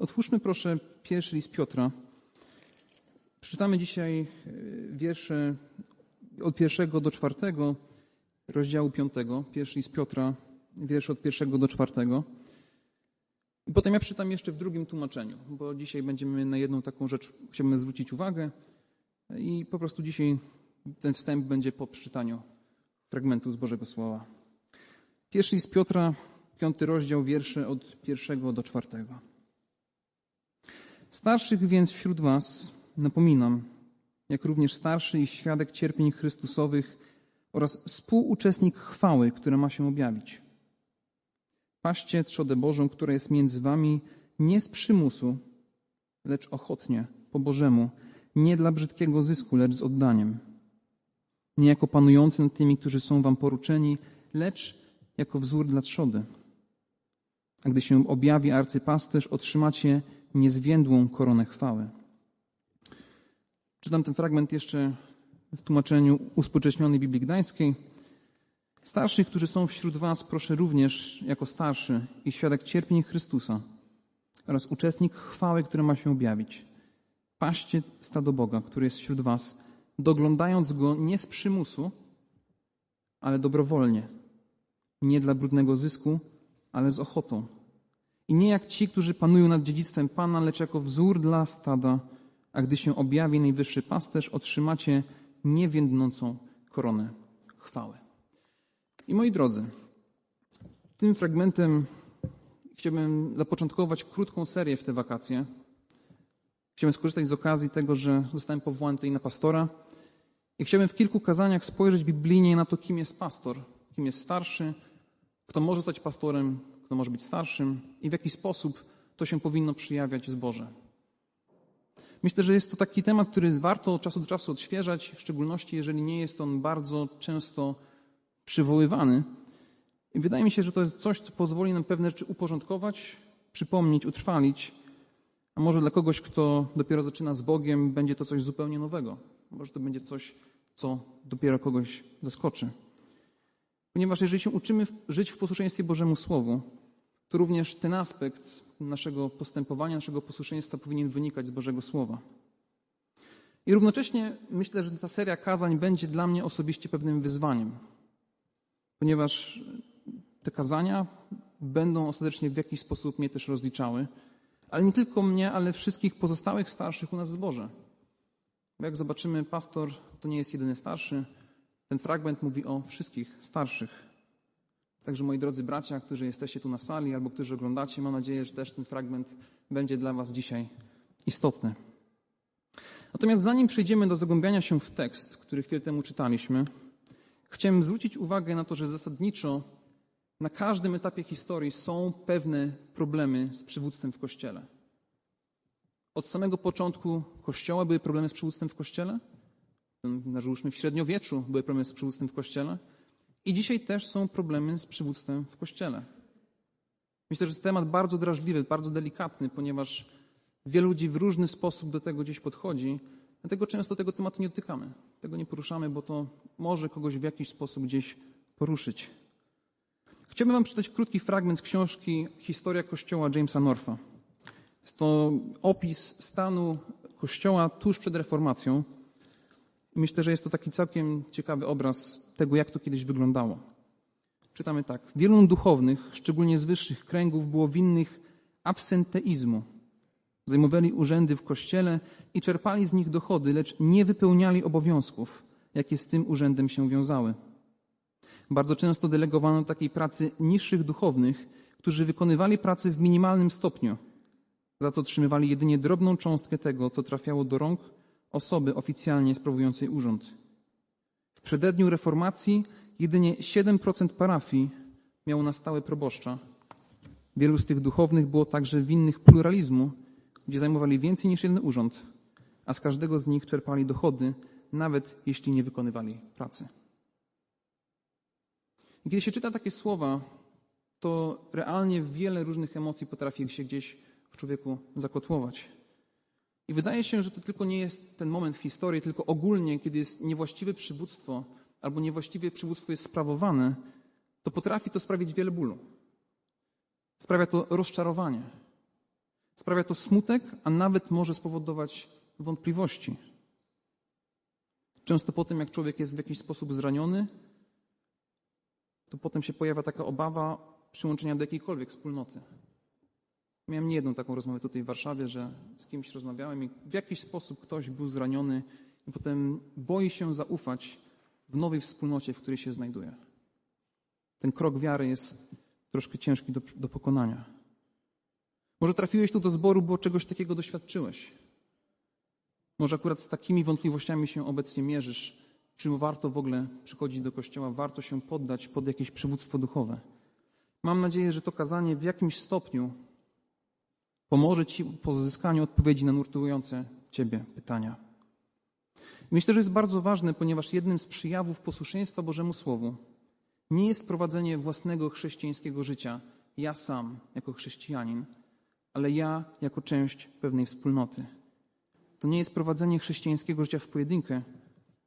Otwórzmy proszę pierwszy list Piotra. Przeczytamy dzisiaj e, wiersze od pierwszego do czwartego rozdziału piątego. Pierwszy list Piotra, wiersze od pierwszego do czwartego. I potem ja przeczytam jeszcze w drugim tłumaczeniu, bo dzisiaj będziemy na jedną taką rzecz, chciałbym zwrócić uwagę i po prostu dzisiaj ten wstęp będzie po przeczytaniu fragmentu z Bożego Słowa. Pierwszy list Piotra, piąty rozdział, wiersze od pierwszego do czwartego. Starszych więc wśród was napominam, jak również starszy i świadek cierpień Chrystusowych oraz współuczestnik chwały, która ma się objawić. Paście trzodę Bożą, która jest między wami, nie z przymusu, lecz ochotnie, po Bożemu, nie dla brzydkiego zysku, lecz z oddaniem. Nie jako panujący nad tymi, którzy są wam poruczeni, lecz jako wzór dla trzody. A gdy się objawi arcypasterz, otrzymacie niezwiędłą koronę chwały. Czytam ten fragment jeszcze w tłumaczeniu uspółcześnionej Biblii Gdańskiej. Starszych, którzy są wśród Was, proszę również jako starszy i świadek cierpień Chrystusa oraz uczestnik chwały, która ma się objawić. Paście stado Boga, który jest wśród Was, doglądając go nie z przymusu, ale dobrowolnie, nie dla brudnego zysku, ale z ochotą. I nie jak ci, którzy panują nad dziedzictwem Pana, lecz jako wzór dla stada, a gdy się objawi najwyższy pasterz, otrzymacie niewiędnącą koronę chwały. I moi drodzy, tym fragmentem chciałbym zapoczątkować krótką serię w te wakacje. Chciałbym skorzystać z okazji tego, że zostałem powołany tutaj na pastora i chciałbym w kilku kazaniach spojrzeć biblijnie na to, kim jest pastor, kim jest starszy, kto może zostać pastorem, kto może być starszym i w jaki sposób to się powinno przyjawiać Boże. Myślę, że jest to taki temat, który warto od czasu do czasu odświeżać, w szczególności jeżeli nie jest on bardzo często przywoływany. I wydaje mi się, że to jest coś, co pozwoli nam pewne rzeczy uporządkować, przypomnieć, utrwalić. A może dla kogoś, kto dopiero zaczyna z Bogiem, będzie to coś zupełnie nowego. Może to będzie coś, co dopiero kogoś zaskoczy. Ponieważ jeżeli się uczymy żyć w posłuszeństwie Bożemu Słowu, to również ten aspekt naszego postępowania, naszego posłuszeństwa powinien wynikać z Bożego Słowa. I równocześnie myślę, że ta seria kazań będzie dla mnie osobiście pewnym wyzwaniem, ponieważ te kazania będą ostatecznie w jakiś sposób mnie też rozliczały, ale nie tylko mnie, ale wszystkich pozostałych starszych u nas w zborze. Bo jak zobaczymy, pastor to nie jest jedyny starszy. Ten fragment mówi o wszystkich starszych. Także moi drodzy bracia, którzy jesteście tu na sali albo którzy oglądacie, mam nadzieję, że też ten fragment będzie dla Was dzisiaj istotny. Natomiast zanim przejdziemy do zagłębiania się w tekst, który chwilę temu czytaliśmy, chciałem zwrócić uwagę na to, że zasadniczo na każdym etapie historii są pewne problemy z przywództwem w Kościele. Od samego początku Kościoła były problemy z przywództwem w Kościele. Załóżmy w średniowieczu były problemy z przywództwem w Kościele. I dzisiaj też są problemy z przywództwem w Kościele. Myślę, że to temat bardzo drażliwy, bardzo delikatny, ponieważ wielu ludzi w różny sposób do tego gdzieś podchodzi, dlatego często tego tematu nie dotykamy. Tego nie poruszamy, bo to może kogoś w jakiś sposób gdzieś poruszyć. Chciałbym Wam przeczytać krótki fragment z książki Historia Kościoła Jamesa Norfa. Jest to opis stanu Kościoła tuż przed reformacją. Myślę, że jest to taki całkiem ciekawy obraz tego, jak to kiedyś wyglądało. Czytamy tak. Wielu duchownych, szczególnie z wyższych kręgów, było winnych absenteizmu. Zajmowali urzędy w kościele i czerpali z nich dochody, lecz nie wypełniali obowiązków, jakie z tym urzędem się wiązały. Bardzo często delegowano takiej pracy niższych duchownych, którzy wykonywali pracę w minimalnym stopniu, za co otrzymywali jedynie drobną cząstkę tego, co trafiało do rąk osoby oficjalnie sprawującej urząd. W przededniu reformacji jedynie 7% parafii miało na stałe proboszcza. Wielu z tych duchownych było także winnych pluralizmu, gdzie zajmowali więcej niż jeden urząd, a z każdego z nich czerpali dochody, nawet jeśli nie wykonywali pracy. Kiedy się czyta takie słowa, to realnie wiele różnych emocji potrafi się gdzieś w człowieku zakotłować. I wydaje się, że to tylko nie jest ten moment w historii, tylko ogólnie, kiedy jest niewłaściwe przywództwo albo niewłaściwie przywództwo jest sprawowane, to potrafi to sprawić wiele bólu. Sprawia to rozczarowanie. Sprawia to smutek, a nawet może spowodować wątpliwości. Często po tym, jak człowiek jest w jakiś sposób zraniony, to potem się pojawia taka obawa przyłączenia do jakiejkolwiek wspólnoty. Miałem niejedną taką rozmowę tutaj w Warszawie, że z kimś rozmawiałem i w jakiś sposób ktoś był zraniony i potem boi się zaufać w nowej wspólnocie, w której się znajduje. Ten krok wiary jest troszkę ciężki do, do pokonania. Może trafiłeś tu do zboru, bo czegoś takiego doświadczyłeś. Może akurat z takimi wątpliwościami się obecnie mierzysz. Czy warto w ogóle przychodzić do kościoła, warto się poddać pod jakieś przywództwo duchowe. Mam nadzieję, że to kazanie w jakimś stopniu pomoże Ci pozyskaniu odpowiedzi na nurtujące Ciebie pytania. Myślę, że jest bardzo ważne, ponieważ jednym z przyjawów posłuszeństwa Bożemu Słowu nie jest prowadzenie własnego chrześcijańskiego życia, ja sam jako chrześcijanin, ale ja jako część pewnej wspólnoty. To nie jest prowadzenie chrześcijańskiego życia w pojedynkę,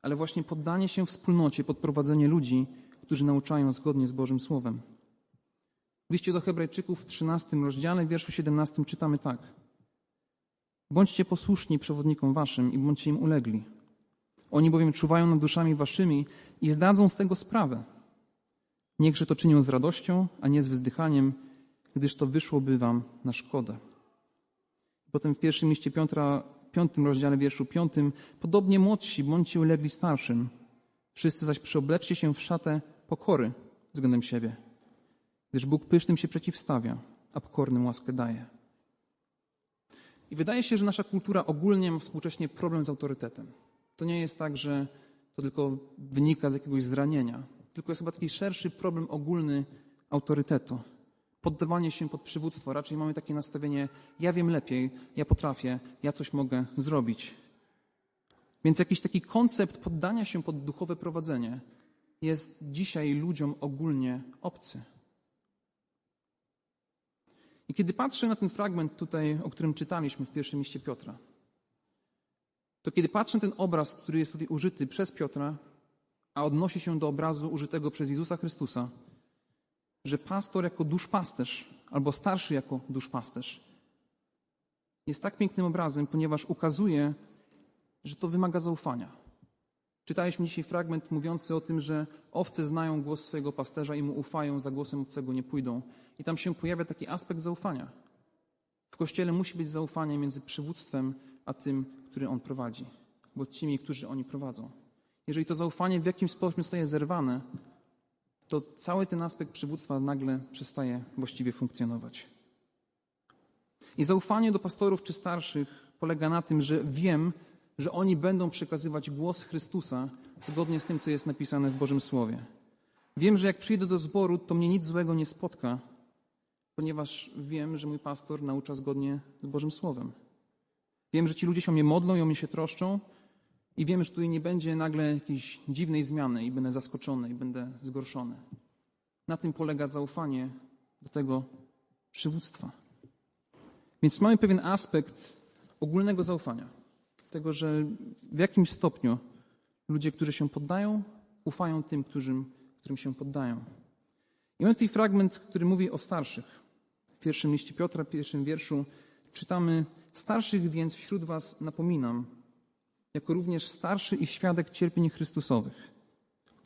ale właśnie poddanie się wspólnocie pod prowadzenie ludzi, którzy nauczają zgodnie z Bożym Słowem. W liście do Hebrajczyków w 13 rozdziale, w wierszu 17 czytamy tak. Bądźcie posłuszni przewodnikom waszym i bądźcie im ulegli. Oni bowiem czuwają nad duszami waszymi i zdadzą z tego sprawę. Niechże to czynią z radością, a nie z wzdychaniem, gdyż to wyszłoby wam na szkodę. Potem w pierwszym liście Piotra, piątym rozdziale, wierszu piątym, podobnie młodsi, bądźcie ulegli starszym. Wszyscy zaś przyobleczcie się w szatę pokory względem siebie gdyż Bóg pysznym się przeciwstawia, a pokornym łaskę daje. I wydaje się, że nasza kultura ogólnie ma współcześnie problem z autorytetem. To nie jest tak, że to tylko wynika z jakiegoś zranienia, tylko jest chyba taki szerszy problem ogólny autorytetu. Poddawanie się pod przywództwo. Raczej mamy takie nastawienie: ja wiem lepiej, ja potrafię, ja coś mogę zrobić. Więc jakiś taki koncept poddania się pod duchowe prowadzenie jest dzisiaj ludziom ogólnie obcy. I kiedy patrzę na ten fragment tutaj, o którym czytaliśmy w pierwszym liście Piotra, to kiedy patrzę na ten obraz, który jest tutaj użyty przez Piotra, a odnosi się do obrazu użytego przez Jezusa Chrystusa, że pastor jako duszpasterz, albo starszy jako duszpasterz, jest tak pięknym obrazem, ponieważ ukazuje, że to wymaga zaufania. Czytaliśmy dzisiaj fragment mówiący o tym, że owce znają głos swojego pasterza i mu ufają, za głosem obcego nie pójdą. I tam się pojawia taki aspekt zaufania. W kościele musi być zaufanie między przywództwem a tym, który on prowadzi, bo tymi, którzy oni prowadzą. Jeżeli to zaufanie w jakimś sposób zostaje zerwane, to cały ten aspekt przywództwa nagle przestaje właściwie funkcjonować. I zaufanie do pastorów czy starszych polega na tym, że wiem, że oni będą przekazywać głos Chrystusa zgodnie z tym, co jest napisane w Bożym Słowie. Wiem, że jak przyjdę do zboru, to mnie nic złego nie spotka, ponieważ wiem, że mój pastor naucza zgodnie z Bożym Słowem. Wiem, że ci ludzie się o mnie modlą i o mnie się troszczą i wiem, że tutaj nie będzie nagle jakiejś dziwnej zmiany i będę zaskoczony i będę zgorszony. Na tym polega zaufanie do tego przywództwa. Więc mamy pewien aspekt ogólnego zaufania tego, że w jakimś stopniu ludzie, którzy się poddają, ufają tym, którym, którym się poddają. I mamy tutaj fragment, który mówi o starszych. W pierwszym liście Piotra, w pierwszym wierszu czytamy: Starszych więc wśród Was napominam, jako również starszy i świadek cierpień Chrystusowych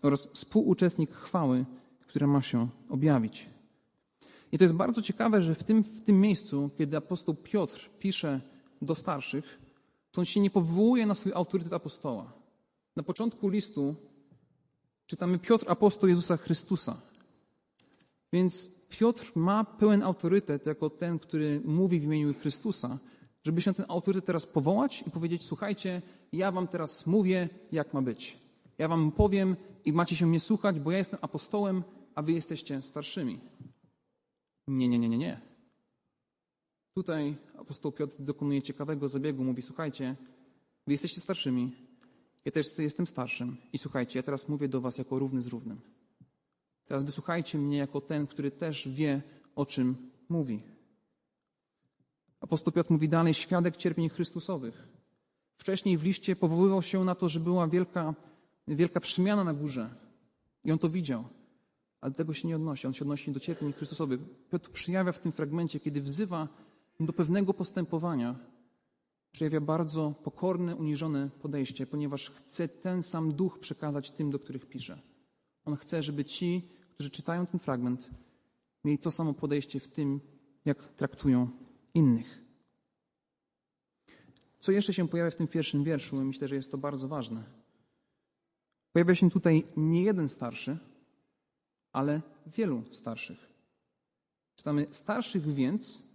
oraz współuczestnik chwały, która ma się objawić. I to jest bardzo ciekawe, że w tym, w tym miejscu, kiedy apostoł Piotr pisze do starszych, to on się nie powołuje na swój autorytet apostoła. Na początku listu czytamy Piotr, apostoł Jezusa Chrystusa. Więc Piotr ma pełen autorytet jako ten, który mówi w imieniu Chrystusa, żeby się na ten autorytet teraz powołać i powiedzieć: Słuchajcie, ja wam teraz mówię, jak ma być. Ja wam powiem i macie się mnie słuchać, bo ja jestem apostołem, a wy jesteście starszymi. Nie, nie, nie, nie, nie. Tutaj apostoł Piotr dokonuje ciekawego zabiegu. Mówi, słuchajcie, wy jesteście starszymi, ja też jestem starszym. I słuchajcie, ja teraz mówię do was jako równy z równym. Teraz wysłuchajcie mnie jako ten, który też wie, o czym mówi. Apostoł Piotr mówi dalej, świadek cierpień Chrystusowych. Wcześniej w liście powoływał się na to, że była wielka, wielka przemiana na górze. I on to widział. Ale do tego się nie odnosi. On się odnosi do cierpień Chrystusowych. Piotr przyjawia w tym fragmencie, kiedy wzywa do pewnego postępowania przejawia bardzo pokorne, uniżone podejście, ponieważ chce ten sam duch przekazać tym, do których pisze. On chce, żeby ci, którzy czytają ten fragment, mieli to samo podejście w tym, jak traktują innych. Co jeszcze się pojawia w tym pierwszym wierszu, myślę, że jest to bardzo ważne. Pojawia się tutaj nie jeden starszy, ale wielu starszych. Czytamy: Starszych więc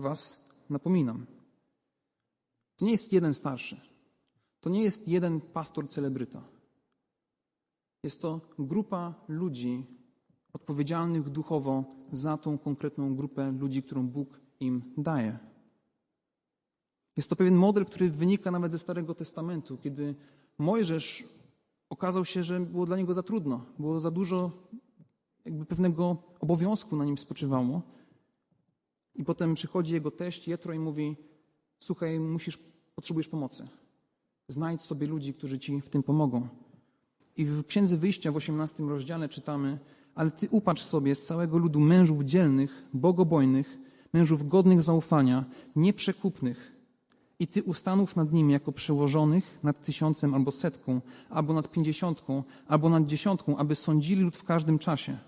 was napominam. To nie jest jeden starszy. To nie jest jeden pastor celebryta. Jest to grupa ludzi odpowiedzialnych duchowo za tą konkretną grupę ludzi, którą Bóg im daje. Jest to pewien model, który wynika nawet ze Starego Testamentu, kiedy Mojżesz okazał się, że było dla niego za trudno, było za dużo jakby pewnego obowiązku na nim spoczywało. I potem przychodzi jego teść Jetro i mówi: Słuchaj, musisz, potrzebujesz pomocy. Znajdź sobie ludzi, którzy ci w tym pomogą. I w Księdze Wyjścia w 18 rozdziale czytamy: Ale ty upatrz sobie z całego ludu mężów dzielnych, bogobojnych, mężów godnych zaufania, nieprzekupnych. I ty ustanów nad nimi jako przełożonych nad tysiącem albo setką, albo nad pięćdziesiątką, albo nad dziesiątką, aby sądzili lud w każdym czasie.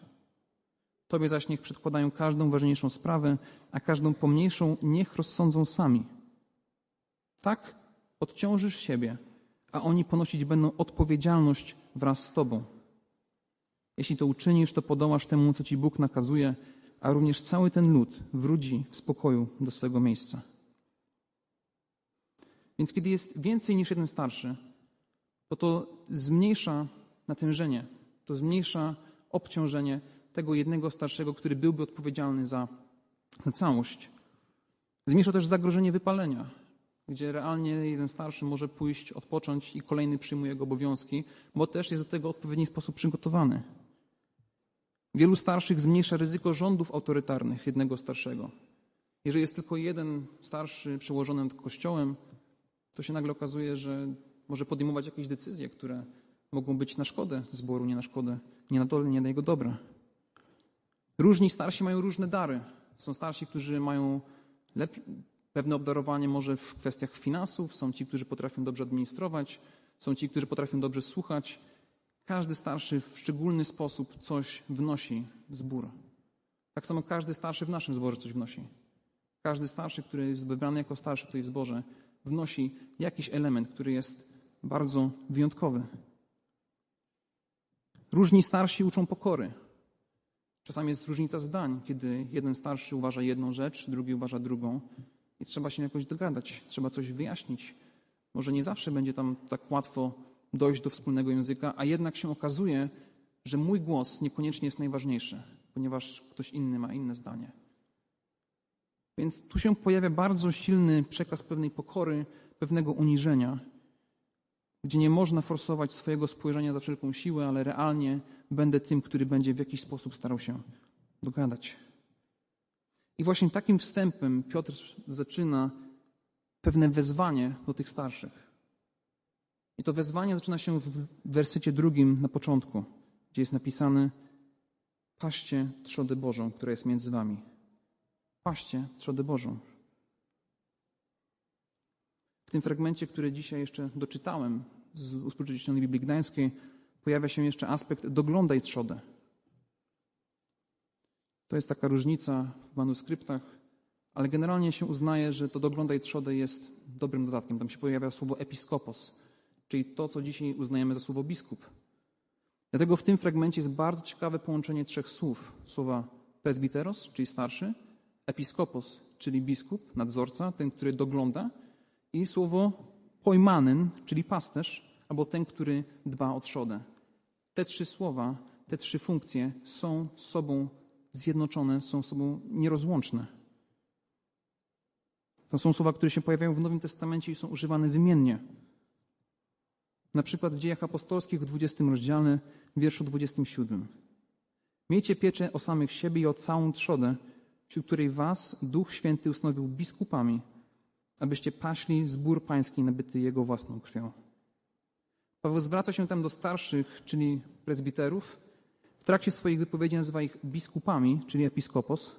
Tobie zaś niech przedkładają każdą ważniejszą sprawę, a każdą pomniejszą niech rozsądzą sami. Tak odciążysz siebie, a oni ponosić będą odpowiedzialność wraz z Tobą. Jeśli to uczynisz, to podołasz temu, co Ci Bóg nakazuje, a również cały ten lud wróci w spokoju do swego miejsca. Więc kiedy jest więcej niż jeden starszy, to to zmniejsza natężenie, to zmniejsza obciążenie tego jednego starszego, który byłby odpowiedzialny za, za całość. Zmniejsza też zagrożenie wypalenia, gdzie realnie jeden starszy może pójść, odpocząć i kolejny przyjmuje jego obowiązki, bo też jest do tego w odpowiedni sposób przygotowany. Wielu starszych zmniejsza ryzyko rządów autorytarnych jednego starszego. Jeżeli jest tylko jeden starszy przełożony nad kościołem, to się nagle okazuje, że może podejmować jakieś decyzje, które mogą być na szkodę zboru, nie na szkodę, nie na dole, nie na jego dobra. Różni starsi mają różne dary. Są starsi, którzy mają pewne obdarowanie może w kwestiach finansów, są ci, którzy potrafią dobrze administrować, są ci, którzy potrafią dobrze słuchać. Każdy starszy w szczególny sposób coś wnosi w zbór. Tak samo każdy starszy w naszym zborze coś wnosi. Każdy starszy, który jest wybrany jako starszy tutaj w zborze, wnosi jakiś element, który jest bardzo wyjątkowy. Różni starsi uczą pokory. Czasami jest różnica zdań, kiedy jeden starszy uważa jedną rzecz, drugi uważa drugą i trzeba się jakoś dogadać, trzeba coś wyjaśnić. Może nie zawsze będzie tam tak łatwo dojść do wspólnego języka, a jednak się okazuje, że mój głos niekoniecznie jest najważniejszy, ponieważ ktoś inny ma inne zdanie. Więc tu się pojawia bardzo silny przekaz pewnej pokory, pewnego uniżenia, gdzie nie można forsować swojego spojrzenia za wszelką siłę, ale realnie będę tym, który będzie w jakiś sposób starał się dogadać. I właśnie takim wstępem Piotr zaczyna pewne wezwanie do tych starszych. I to wezwanie zaczyna się w wersycie drugim na początku, gdzie jest napisane: Paście trzodę Bożą, która jest między wami. Paście trzodę Bożą. W tym fragmencie, który dzisiaj jeszcze doczytałem z uspółcześnionej Biblii Gdańskiej, pojawia się jeszcze aspekt doglądaj trzodę. To jest taka różnica w manuskryptach, ale generalnie się uznaje, że to doglądaj trzodę jest dobrym dodatkiem. Tam się pojawia słowo episkopos, czyli to, co dzisiaj uznajemy za słowo biskup. Dlatego w tym fragmencie jest bardzo ciekawe połączenie trzech słów. Słowa presbiteros, czyli starszy, episkopos, czyli biskup, nadzorca, ten, który dogląda, i słowo poimanen, czyli pasterz, albo ten, który dba o trzodę. Te trzy słowa, te trzy funkcje są sobą zjednoczone, są sobą nierozłączne. To są słowa, które się pojawiają w Nowym Testamencie i są używane wymiennie. Na przykład w Dziejach Apostolskich w 20 rozdziale, w wierszu 27. Miejcie pieczę o samych siebie i o całą trzodę, wśród której was Duch Święty ustanowił biskupami, abyście paśli zbór pański nabyty Jego własną krwią. Paweł zwraca się tam do starszych, czyli prezbiterów. W trakcie swoich wypowiedzi nazywa ich biskupami, czyli episkopos,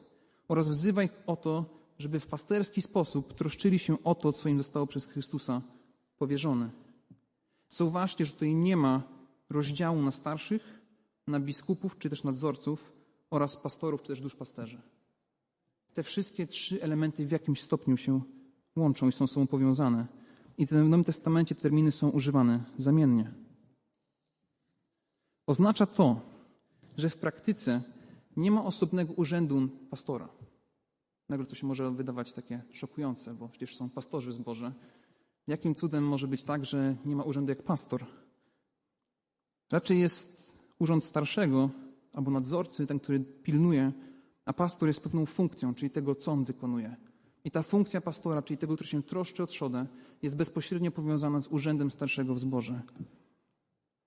oraz wzywa ich o to, żeby w pasterski sposób troszczyli się o to, co im zostało przez Chrystusa powierzone. Zauważcie, że tutaj nie ma rozdziału na starszych, na biskupów czy też nadzorców oraz pastorów czy też duszpasterzy. Te wszystkie trzy elementy w jakimś stopniu się łączą i są sobą powiązane. I w Nowym Testamencie te terminy są używane zamiennie. Oznacza to, że w praktyce nie ma osobnego urzędu pastora. Nagle to się może wydawać takie szokujące, bo przecież są pastorzy w zborze. Jakim cudem może być tak, że nie ma urzędu jak pastor? Raczej jest urząd starszego albo nadzorcy, ten, który pilnuje, a pastor jest pewną funkcją, czyli tego, co on wykonuje. I ta funkcja pastora, czyli tego, który się troszczy o trzodę, jest bezpośrednio powiązana z urzędem starszego w zborze.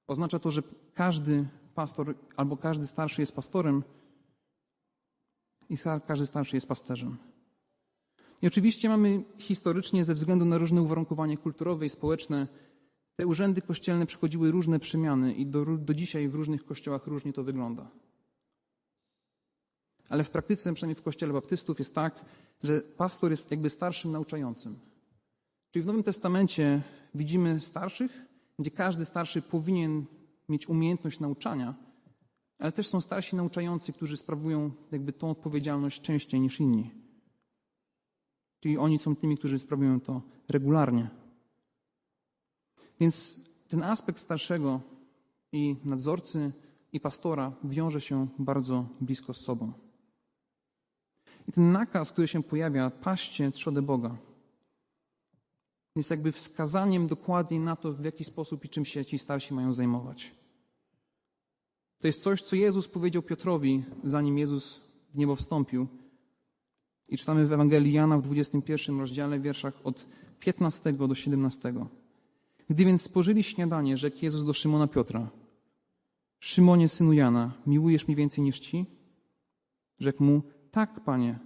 Oznacza to, że każdy pastor albo każdy starszy jest pastorem i każdy starszy jest pasterzem. I oczywiście mamy historycznie, ze względu na różne uwarunkowania kulturowe i społeczne, te urzędy kościelne przechodziły różne przemiany i do, do dzisiaj w różnych kościołach różnie to wygląda. Ale w praktyce, przynajmniej w kościele baptystów, jest tak, że pastor jest jakby starszym nauczającym. Czyli w Nowym Testamencie widzimy starszych, gdzie każdy starszy powinien mieć umiejętność nauczania, ale też są starsi nauczający, którzy sprawują jakby tą odpowiedzialność częściej niż inni. Czyli oni są tymi, którzy sprawują to regularnie. Więc ten aspekt starszego i nadzorcy i pastora wiąże się bardzo blisko z sobą. I ten nakaz, który się pojawia, paście trzodę Boga, jest jakby wskazaniem dokładniej na to, w jaki sposób i czym się ci starsi mają zajmować. To jest coś, co Jezus powiedział Piotrowi, zanim Jezus w niebo wstąpił. I czytamy w Ewangelii Jana w 21 rozdziale, wierszach od 15 do 17. Gdy więc spożyli śniadanie, rzekł Jezus do Szymona Piotra: Szymonie, synu Jana, miłujesz mnie więcej niż ci? Rzekł mu: Tak, panie,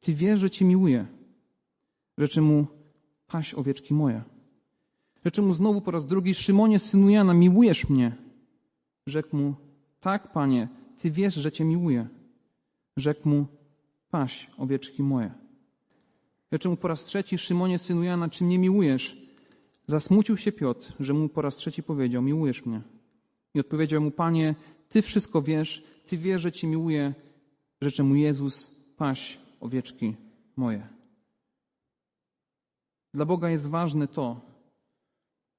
ty wiesz, że cię miłuję. Rzeczy mu: Paś owieczki moje. Rzeczy mu znowu po raz drugi: Szymonie, synu Jana, miłujesz mnie? Rzekł mu: Tak, panie, ty wiesz, że cię miłuję. Rzekł mu: Paś owieczki moje. Rzeczy mu po raz trzeci: Szymonie, synu Jana, czy mnie miłujesz? Zasmucił się Piotr, że mu po raz trzeci powiedział: Miłujesz mnie. I odpowiedział mu: Panie, ty wszystko wiesz, ty wiesz, że ci miłuję. Rzeczy mu Jezus: Paś owieczki moje. Dla Boga jest ważne to,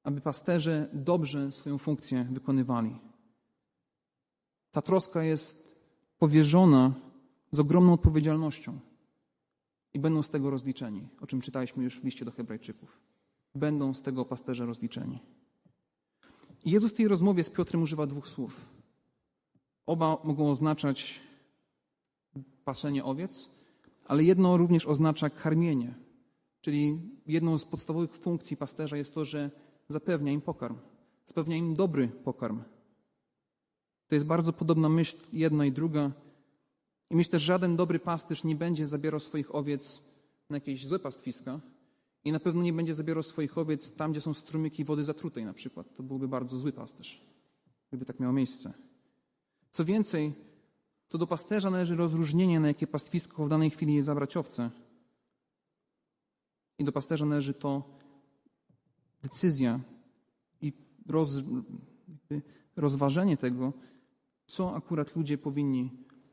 aby pasterze dobrze swoją funkcję wykonywali. Ta troska jest powierzona z ogromną odpowiedzialnością i będą z tego rozliczeni, o czym czytaliśmy już w liście do Hebrajczyków. Będą z tego pasterze rozliczeni. I Jezus w tej rozmowie z Piotrem używa dwóch słów. Oba mogą oznaczać pasenie owiec, ale jedno również oznacza karmienie. Czyli jedną z podstawowych funkcji pasterza jest to, że zapewnia im pokarm, zapewnia im dobry pokarm. To jest bardzo podobna myśl, jedna i druga. I myślę, że żaden dobry pasterz nie będzie zabierał swoich owiec na jakieś złe pastwiska i na pewno nie będzie zabierał swoich owiec tam, gdzie są strumyki wody zatrutej na przykład. To byłby bardzo zły pasterz, gdyby tak miało miejsce. Co więcej, to do pasterza należy rozróżnienie, na jakie pastwisko w danej chwili je zabrać owce. I do pasterza należy to decyzja i roz, rozważenie tego, co akurat ludzie powinni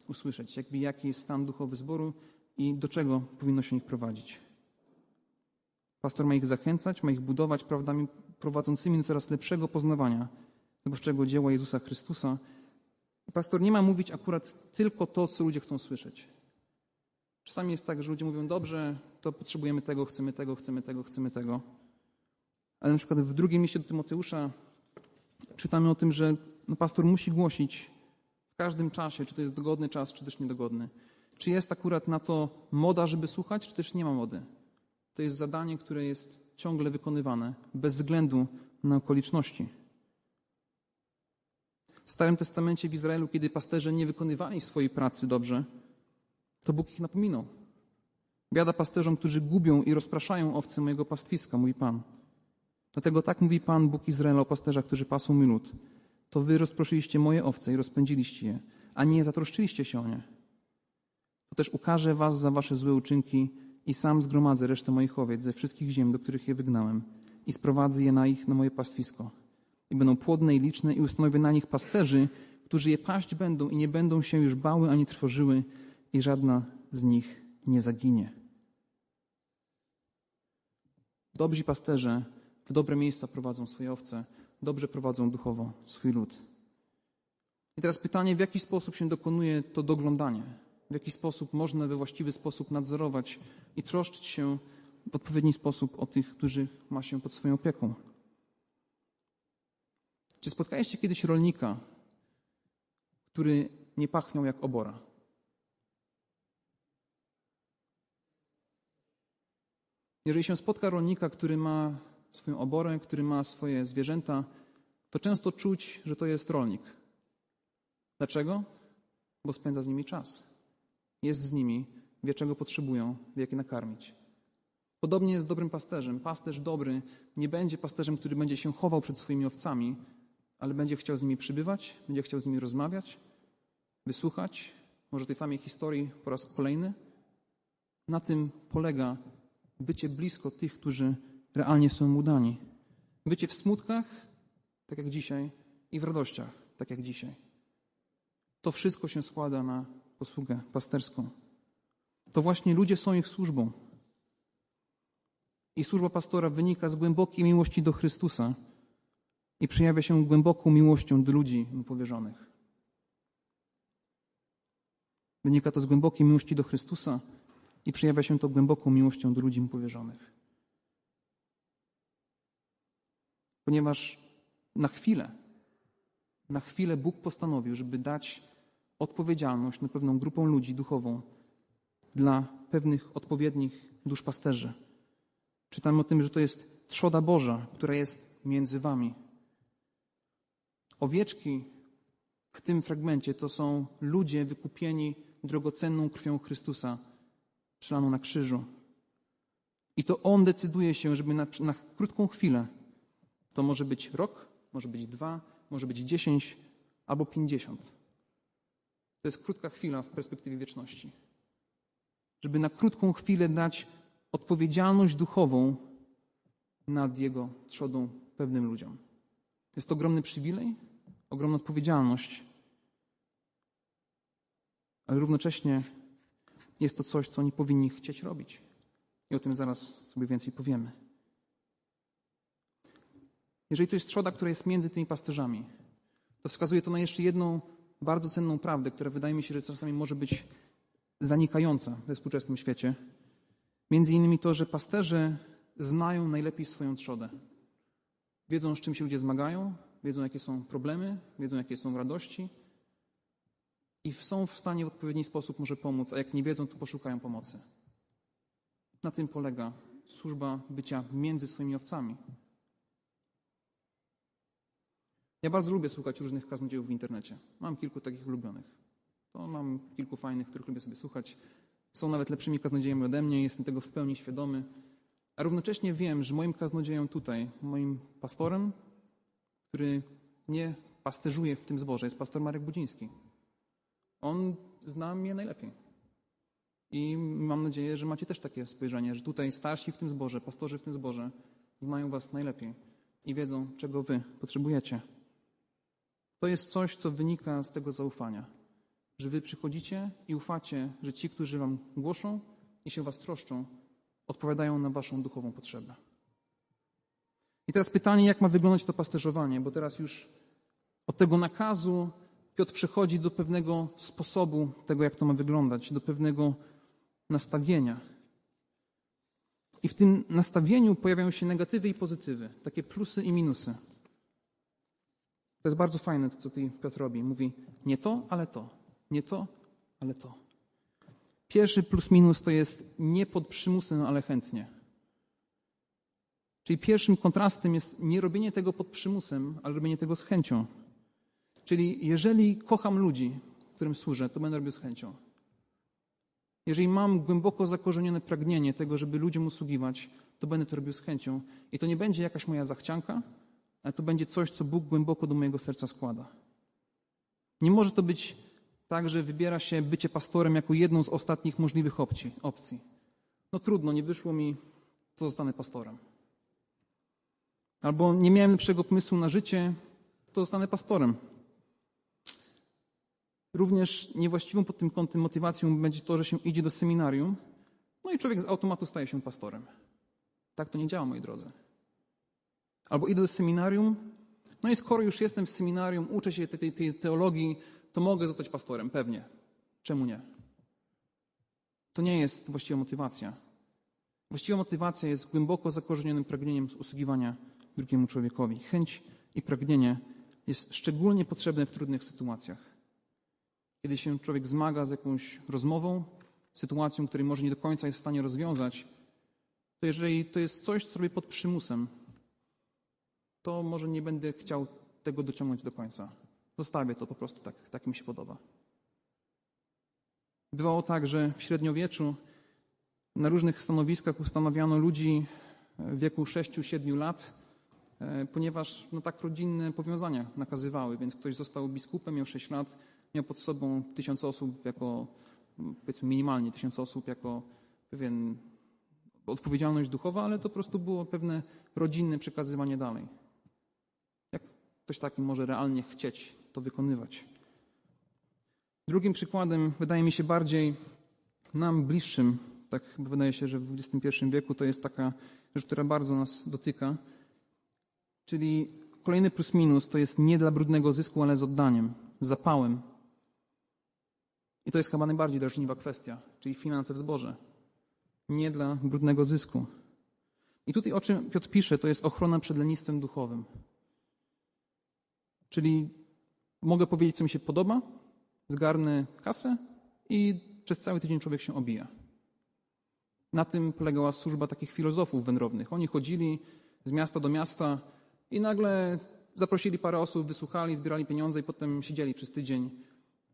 usłyszeć, jakby jaki jest stan duchowy zboru i do czego powinno się ich prowadzić. Pastor ma ich zachęcać, ma ich budować prawdami prowadzącymi do coraz lepszego poznawania zbawczego dzieła Jezusa Chrystusa. Pastor nie ma mówić akurat tylko to, co ludzie chcą słyszeć. Czasami jest tak, że ludzie mówią, dobrze, to potrzebujemy tego, chcemy tego, chcemy tego, chcemy tego. Ale na przykład w drugim mieście do Tymoteusza czytamy o tym, że no, pastor musi głosić w każdym czasie, czy to jest dogodny czas, czy też niedogodny. Czy jest akurat na to moda, żeby słuchać, czy też nie ma mody. To jest zadanie, które jest ciągle wykonywane, bez względu na okoliczności. W Starym Testamencie w Izraelu, kiedy pasterze nie wykonywali swojej pracy dobrze, to Bóg ich napominał. Biada pasterzom, którzy gubią i rozpraszają owce mojego pastwiska, mówi Pan. Dlatego tak mówi Pan, Bóg Izraela o pasterzach, którzy pasą mi lud. To wy rozproszyliście moje owce i rozpędziliście je, a nie zatroszczyliście się o nie. To też ukaże was za wasze złe uczynki i sam zgromadzę resztę moich owiec ze wszystkich ziem, do których je wygnałem i sprowadzę je na ich, na moje pastwisko. I będą płodne i liczne i ustanowię na nich pasterzy, którzy je paść będą i nie będą się już bały ani trwożyły i żadna z nich nie zaginie. Dobrzy pasterze w dobre miejsca prowadzą swoje owce, dobrze prowadzą duchowo swój lud. I teraz pytanie, w jaki sposób się dokonuje to doglądanie? W jaki sposób można we właściwy sposób nadzorować i troszczyć się w odpowiedni sposób o tych, których ma się pod swoją opieką? Czy spotkaliście kiedyś rolnika, który nie pachniał jak obora? Jeżeli się spotka rolnika, który ma swoją oborę, który ma swoje zwierzęta, to często czuć, że to jest rolnik. Dlaczego? Bo spędza z nimi czas. Jest z nimi, wie czego potrzebują, wie jak je nakarmić. Podobnie jest z dobrym pasterzem. Pasterz dobry nie będzie pasterzem, który będzie się chował przed swoimi owcami, ale będzie chciał z nimi przybywać, będzie chciał z nimi rozmawiać, wysłuchać, może tej samej historii po raz kolejny. Na tym polega bycie blisko tych, którzy realnie są mu dani. Bycie w smutkach, tak jak dzisiaj, i w radościach, tak jak dzisiaj. To wszystko się składa na posługę pasterską. To właśnie ludzie są ich służbą. I służba pastora wynika z głębokiej miłości do Chrystusa i przejawia się głęboką miłością do ludzi mu powierzonych. Wynika to z głębokiej miłości do Chrystusa i przejawia się to głęboką miłością do ludzi mu powierzonych. Ponieważ na chwilę, na chwilę Bóg postanowił, żeby dać odpowiedzialność na pewną grupą ludzi duchową dla pewnych odpowiednich duszpasterzy. Czytamy o tym, że to jest trzoda Boża, która jest między wami. Owieczki w tym fragmencie to są ludzie wykupieni drogocenną krwią Chrystusa, przelaną na krzyżu. I to On decyduje się, żeby na, na krótką chwilę, to może być rok, może być dwa, może być dziesięć albo pięćdziesiąt. To jest krótka chwila w perspektywie wieczności. Żeby na krótką chwilę dać odpowiedzialność duchową nad Jego trzodą pewnym ludziom. Jest to ogromny przywilej, ogromna odpowiedzialność, ale równocześnie jest to coś, co oni powinni chcieć robić. I o tym zaraz sobie więcej powiemy. Jeżeli to jest trzoda, która jest między tymi pasterzami, to wskazuje to na jeszcze jedną bardzo cenną prawdę, która wydaje mi się, że czasami może być zanikająca we współczesnym świecie. Między innymi to, że pasterze znają najlepiej swoją trzodę. Wiedzą, z czym się ludzie zmagają, wiedzą, jakie są problemy, wiedzą, jakie są radości i są w stanie w odpowiedni sposób może pomóc, a jak nie wiedzą, to poszukają pomocy. Na tym polega służba bycia między swoimi owcami. Ja bardzo lubię słuchać różnych kaznodziejów w internecie. Mam kilku takich ulubionych. To mam kilku fajnych, których lubię sobie słuchać. Są nawet lepszymi kaznodziejami ode mnie, jestem tego w pełni świadomy. A równocześnie wiem, że moim kaznodzieją tutaj, moim pastorem, który nie pasterzuje w tym zborze, jest pastor Marek Budziński. On zna mnie najlepiej. I mam nadzieję, że macie też takie spojrzenie, że tutaj starsi w tym zborze, pastorzy w tym zborze znają was najlepiej i wiedzą, czego wy potrzebujecie. To jest coś, co wynika z tego zaufania, że wy przychodzicie i ufacie, że ci, którzy wam głoszą i się was troszczą, odpowiadają na waszą duchową potrzebę. I teraz pytanie, jak ma wyglądać to pasterzowanie, bo teraz już od tego nakazu Piotr przechodzi do pewnego sposobu tego, jak to ma wyglądać, do pewnego nastawienia. I w tym nastawieniu pojawiają się negatywy i pozytywy, takie plusy i minusy. To jest bardzo fajne, to co tutaj Piotr robi. Mówi nie to, ale to. Nie to, ale to. Pierwszy plus minus to jest nie pod przymusem, ale chętnie. Czyli pierwszym kontrastem jest nie robienie tego pod przymusem, ale robienie tego z chęcią. Czyli jeżeli kocham ludzi, którym służę, to będę robił z chęcią. Jeżeli mam głęboko zakorzenione pragnienie tego, żeby ludziom usługiwać, to będę to robił z chęcią. I to nie będzie jakaś moja zachcianka, ale to będzie coś, co Bóg głęboko do mojego serca składa. Nie może to być tak, że wybiera się bycie pastorem jako jedną z ostatnich możliwych opcji. opcji. no trudno, nie wyszło mi, to zostanę pastorem. Albo nie miałem lepszego pomysłu na życie, to zostanę pastorem. Również niewłaściwą pod tym kątem motywacją będzie to, że się idzie do seminarium, no i człowiek z automatu staje się pastorem. Tak to nie działa, moi drodzy. Albo idę do seminarium, no i skoro już jestem w seminarium, uczę się tej, tej teologii, to mogę zostać pastorem, pewnie. Czemu nie? To nie jest właściwa motywacja. Właściwa motywacja jest głęboko zakorzenionym pragnieniem usługiwania drugiemu człowiekowi. Chęć i pragnienie jest szczególnie potrzebne w trudnych sytuacjach. Kiedy się człowiek zmaga z jakąś rozmową, sytuacją, której może nie do końca jest w stanie rozwiązać, to jeżeli to jest coś, co robię pod przymusem, to może nie będę chciał tego dociągnąć do końca. Zostawię to po prostu tak, tak mi się podoba. Bywało tak, że w średniowieczu na różnych stanowiskach ustanawiano ludzi w wieku 6-7 lat, e, ponieważ no, tak rodzinne powiązania nakazywały, więc ktoś został biskupem, miał 6 lat, miał pod sobą tysiąc osób jako, powiedzmy minimalnie tysiąc osób jako pewien odpowiedzialność duchowa, ale to po prostu było pewne rodzinne przekazywanie dalej. Jak ktoś taki może realnie chcieć to wykonywać? Drugim przykładem, wydaje mi się bardziej nam bliższym, tak wydaje się, że w XXI wieku to jest taka rzecz, która bardzo nas dotyka, czyli kolejny plus minus to jest nie dla brudnego zysku, ale z oddaniem, z zapałem. I to jest chyba najbardziej drażliwa kwestia, czyli finanse w zboże. Nie dla brudnego zysku. I tutaj o czym Piotr pisze, to jest ochrona przed lenistwem duchowym. Czyli mogę powiedzieć, co mi się podoba, zgarnę kasę i przez cały tydzień człowiek się obija. Na tym polegała służba takich filozofów wędrownych. Oni chodzili z miasta do miasta i nagle zaprosili parę osób, wysłuchali, zbierali pieniądze i potem siedzieli przez tydzień.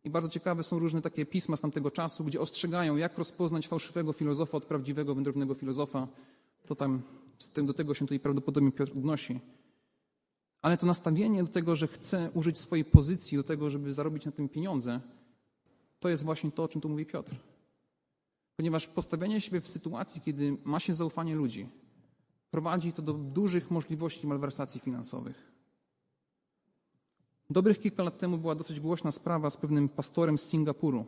I bardzo ciekawe są różne takie pisma z tamtego czasu, gdzie ostrzegają, jak rozpoznać fałszywego filozofa od prawdziwego wędrownego filozofa. To tam z tym, do tego się tutaj prawdopodobnie Piotr odnosi. Ale to nastawienie do tego, że chce użyć swojej pozycji do tego, żeby zarobić na tym pieniądze, to jest właśnie to, o czym tu mówi Piotr. Ponieważ postawienie siebie w sytuacji, kiedy ma się zaufanie ludzi, prowadzi to do dużych możliwości malwersacji finansowych. Dobrych kilka lat temu była dosyć głośna sprawa z pewnym pastorem z Singapuru,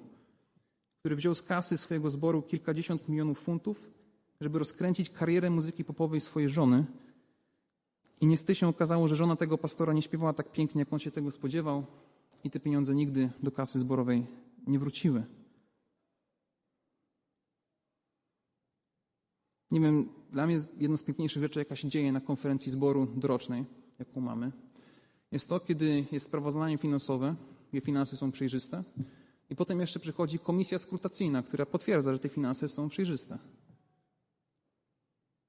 który wziął z kasy swojego zboru kilkadziesiąt milionów funtów, żeby rozkręcić karierę muzyki popowej swojej żony. I niestety się okazało, że żona tego pastora nie śpiewała tak pięknie, jak on się tego spodziewał, i te pieniądze nigdy do kasy zborowej nie wróciły. Nie wiem, dla mnie jedną z piękniejszych rzeczy, jaka się dzieje na konferencji zboru dorocznej, jaką mamy, jest to, kiedy jest sprawozdanie finansowe, gdzie finanse są przejrzyste, i potem jeszcze przychodzi komisja skrutacyjna, która potwierdza, że te finanse są przejrzyste.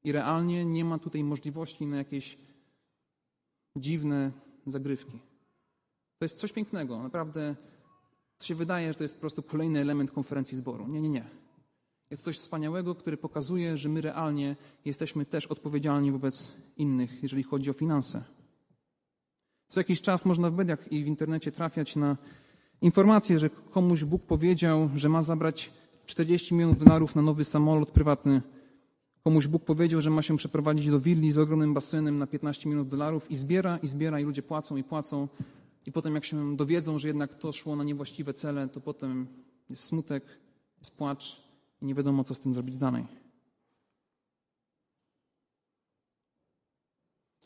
I realnie nie ma tutaj możliwości na jakieś dziwne zagrywki. To jest coś pięknego. Naprawdę to się wydaje, że to jest po prostu kolejny element konferencji zboru. Nie, nie, nie. Jest coś wspaniałego, który pokazuje, że my realnie jesteśmy też odpowiedzialni wobec innych, jeżeli chodzi o finanse. Co jakiś czas można w mediach i w internecie trafiać na informację, że komuś Bóg powiedział, że ma zabrać 40 milionów dolarów na nowy samolot prywatny. Komuś Bóg powiedział, że ma się przeprowadzić do willi z ogromnym basenem na 15 milionów dolarów i zbiera, i zbiera, i ludzie płacą, i płacą. I potem jak się dowiedzą, że jednak to szło na niewłaściwe cele, to potem jest smutek, jest płacz i nie wiadomo, co z tym zrobić dalej.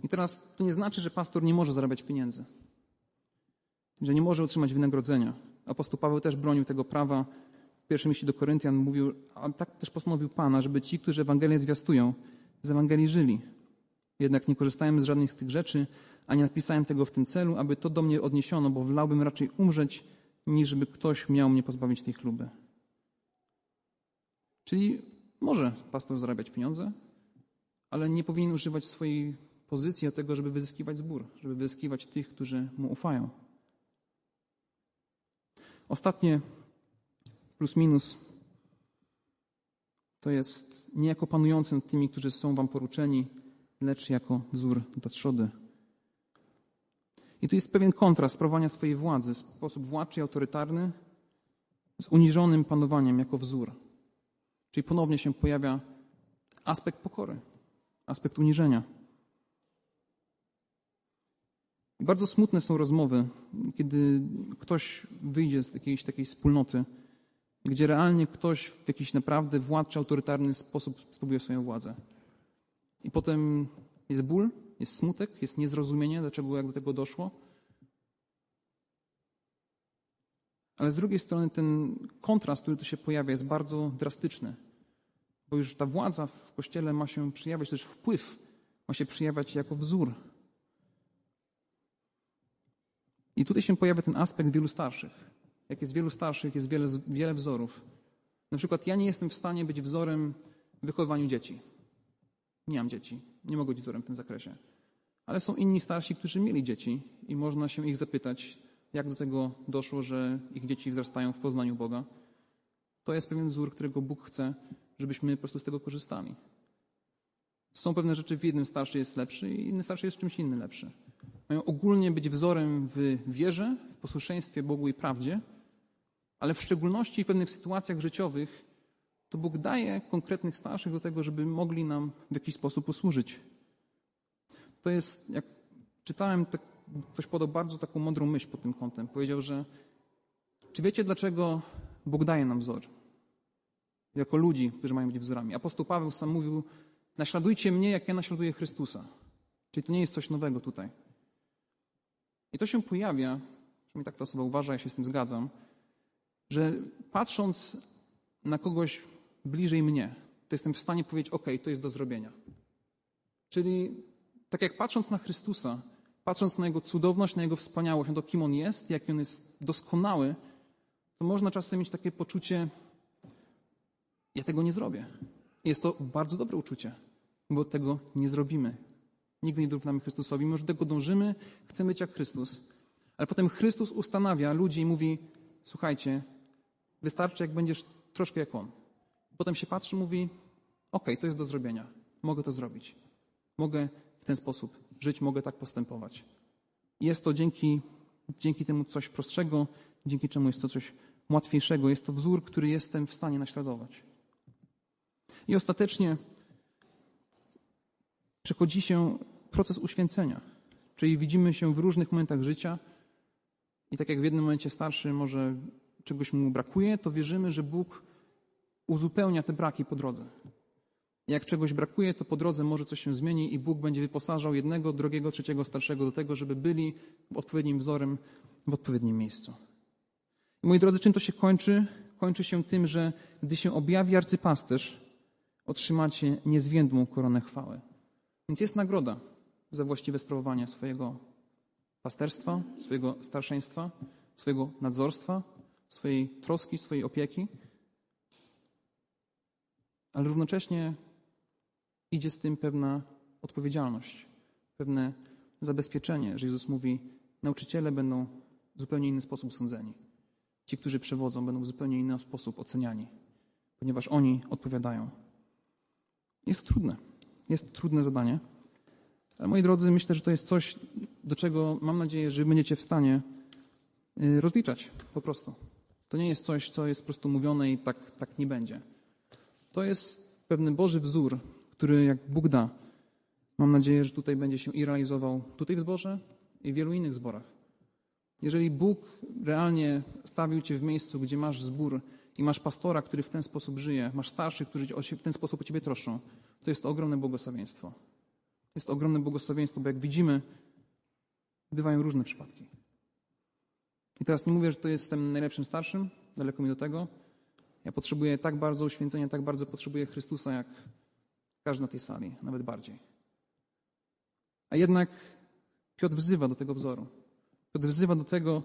I teraz to nie znaczy, że pastor nie może zarabiać pieniędzy, że nie może otrzymać wynagrodzenia. Apostoł Paweł też bronił tego prawa. W pierwszym liście do Koryntian mówił, a tak też postanowił Pana, żeby ci, którzy Ewangelię zwiastują, z Ewangelii żyli. Jednak nie korzystałem z żadnych z tych rzeczy, a nie napisałem tego w tym celu, aby to do mnie odniesiono, bo wolałbym raczej umrzeć, niż żeby ktoś miał mnie pozbawić tej chluby. Czyli może pastor zarabiać pieniądze, ale nie powinien używać swojej pozycji do tego, żeby wyzyskiwać zbór, żeby wyzyskiwać tych, którzy mu ufają. Ostatnie plus minus to jest nie jako panujący nad tymi, którzy są wam poruczeni, lecz jako wzór dla trzody. I tu jest pewien kontrast sprawowania swojej władzy w sposób władczy i autorytarny z uniżonym panowaniem jako wzór. Czyli ponownie się pojawia aspekt pokory, aspekt uniżenia. I bardzo smutne są rozmowy, kiedy ktoś wyjdzie z jakiejś takiej wspólnoty, gdzie realnie ktoś w jakiś naprawdę władczy, autorytarny sposób sprawuje swoją władzę. I potem jest ból, jest smutek, jest niezrozumienie, dlaczego jak do tego doszło. Ale z drugiej strony ten kontrast, który tu się pojawia, jest bardzo drastyczny, bo już ta władza w kościele ma się przejawiać, też wpływ ma się przejawiać jako wzór. I tutaj się pojawia ten aspekt wielu starszych. Jak jest wielu starszych, jest wiele, wiele wzorów. Na przykład ja nie jestem w stanie być wzorem w wychowywaniu dzieci. Nie mam dzieci, nie mogę być wzorem w tym zakresie. Ale są inni starsi, którzy mieli dzieci i można się ich zapytać, jak do tego doszło, że ich dzieci wzrastają w poznaniu Boga. To jest pewien wzór, którego Bóg chce, żebyśmy po prostu z tego korzystali. Są pewne rzeczy, w jednym starszy jest lepszy i inny starszy jest czymś innym lepszy. Mają ogólnie być wzorem w wierze, w posłuszeństwie Bogu i prawdzie, ale w szczególności w pewnych sytuacjach życiowych to Bóg daje konkretnych starszych do tego, żeby mogli nam w jakiś sposób posłużyć. To jest, jak czytałem, tak, ktoś podał bardzo taką mądrą myśl pod tym kątem. Powiedział, że czy wiecie, dlaczego Bóg daje nam wzór? Jako ludzi, którzy mają być wzorami. Apostoł Paweł sam mówił, naśladujcie mnie, jak ja naśladuję Chrystusa. Czyli to nie jest coś nowego tutaj. I to się pojawia, przynajmniej tak ta osoba uważa, ja się z tym zgadzam, że patrząc na kogoś bliżej mnie, to jestem w stanie powiedzieć: OK, to jest do zrobienia. Czyli tak jak patrząc na Chrystusa, patrząc na Jego cudowność, na Jego wspaniałość, na to, kim On jest, jaki On jest doskonały, to można czasem mieć takie poczucie: Ja tego nie zrobię. Jest to bardzo dobre uczucie, bo tego nie zrobimy. Nigdy nie dorównamy Chrystusowi, mimo że tego dążymy, chcemy być jak Chrystus. Ale potem Chrystus ustanawia ludzi i mówi: Słuchajcie, wystarczy, jak będziesz troszkę jak On. Potem się patrzy mówi: OK, to jest do zrobienia. Mogę to zrobić. Mogę w ten sposób żyć, mogę tak postępować. Jest to dzięki, dzięki temu coś prostszego, dzięki czemu jest to coś łatwiejszego. Jest to wzór, który jestem w stanie naśladować. I ostatecznie przechodzi się proces uświęcenia. Czyli widzimy się w różnych momentach życia i tak jak w jednym momencie starszy może czegoś mu brakuje, to wierzymy, że Bóg uzupełnia te braki po drodze. Jak czegoś brakuje, to po drodze może coś się zmieni i Bóg będzie wyposażał jednego, drugiego, trzeciego, starszego do tego, żeby byli odpowiednim wzorem w odpowiednim miejscu. I moi drodzy, czym to się kończy? Kończy się tym, że gdy się objawi arcypasterz, otrzymacie niezwiędłą koronę chwały. Więc jest nagroda za właściwe sprawowanie swojego pasterstwa, swojego starszeństwa, swojego nadzorstwa, swojej troski, swojej opieki. Ale równocześnie idzie z tym pewna odpowiedzialność, pewne zabezpieczenie, że Jezus mówi: Nauczyciele będą w zupełnie inny sposób sądzeni. Ci, którzy przewodzą, będą w zupełnie inny sposób oceniani, ponieważ oni odpowiadają. Jest trudne. Jest to trudne zadanie. Ale moi drodzy, myślę, że to jest coś, do czego mam nadzieję, że będziecie w stanie y, rozliczać po prostu. To nie jest coś, co jest po prostu mówione i tak, tak nie będzie. To jest pewny Boży wzór, który jak Bóg da, mam nadzieję, że tutaj będzie się i realizował tutaj w zborze i w wielu innych zborach. Jeżeli Bóg realnie stawił Cię w miejscu, gdzie masz zbór i masz pastora, który w ten sposób żyje, masz starszych, którzy w ten sposób o Ciebie troszczą, to jest to ogromne błogosławieństwo. Jest to ogromne błogosławieństwo, bo jak widzimy, bywają różne przypadki. I teraz nie mówię, że to jestem najlepszym starszym, daleko mi do tego. Ja potrzebuję tak bardzo uświęcenia, tak bardzo potrzebuję Chrystusa, jak każdy na tej sali, nawet bardziej. A jednak Piotr wzywa do tego wzoru. Piotr wzywa do tego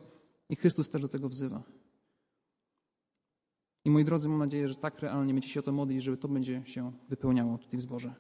i Chrystus też do tego wzywa. I moi drodzy, mam nadzieję, że tak realnie będziecie się o to modlić, żeby to będzie się wypełniało tutaj w zborze.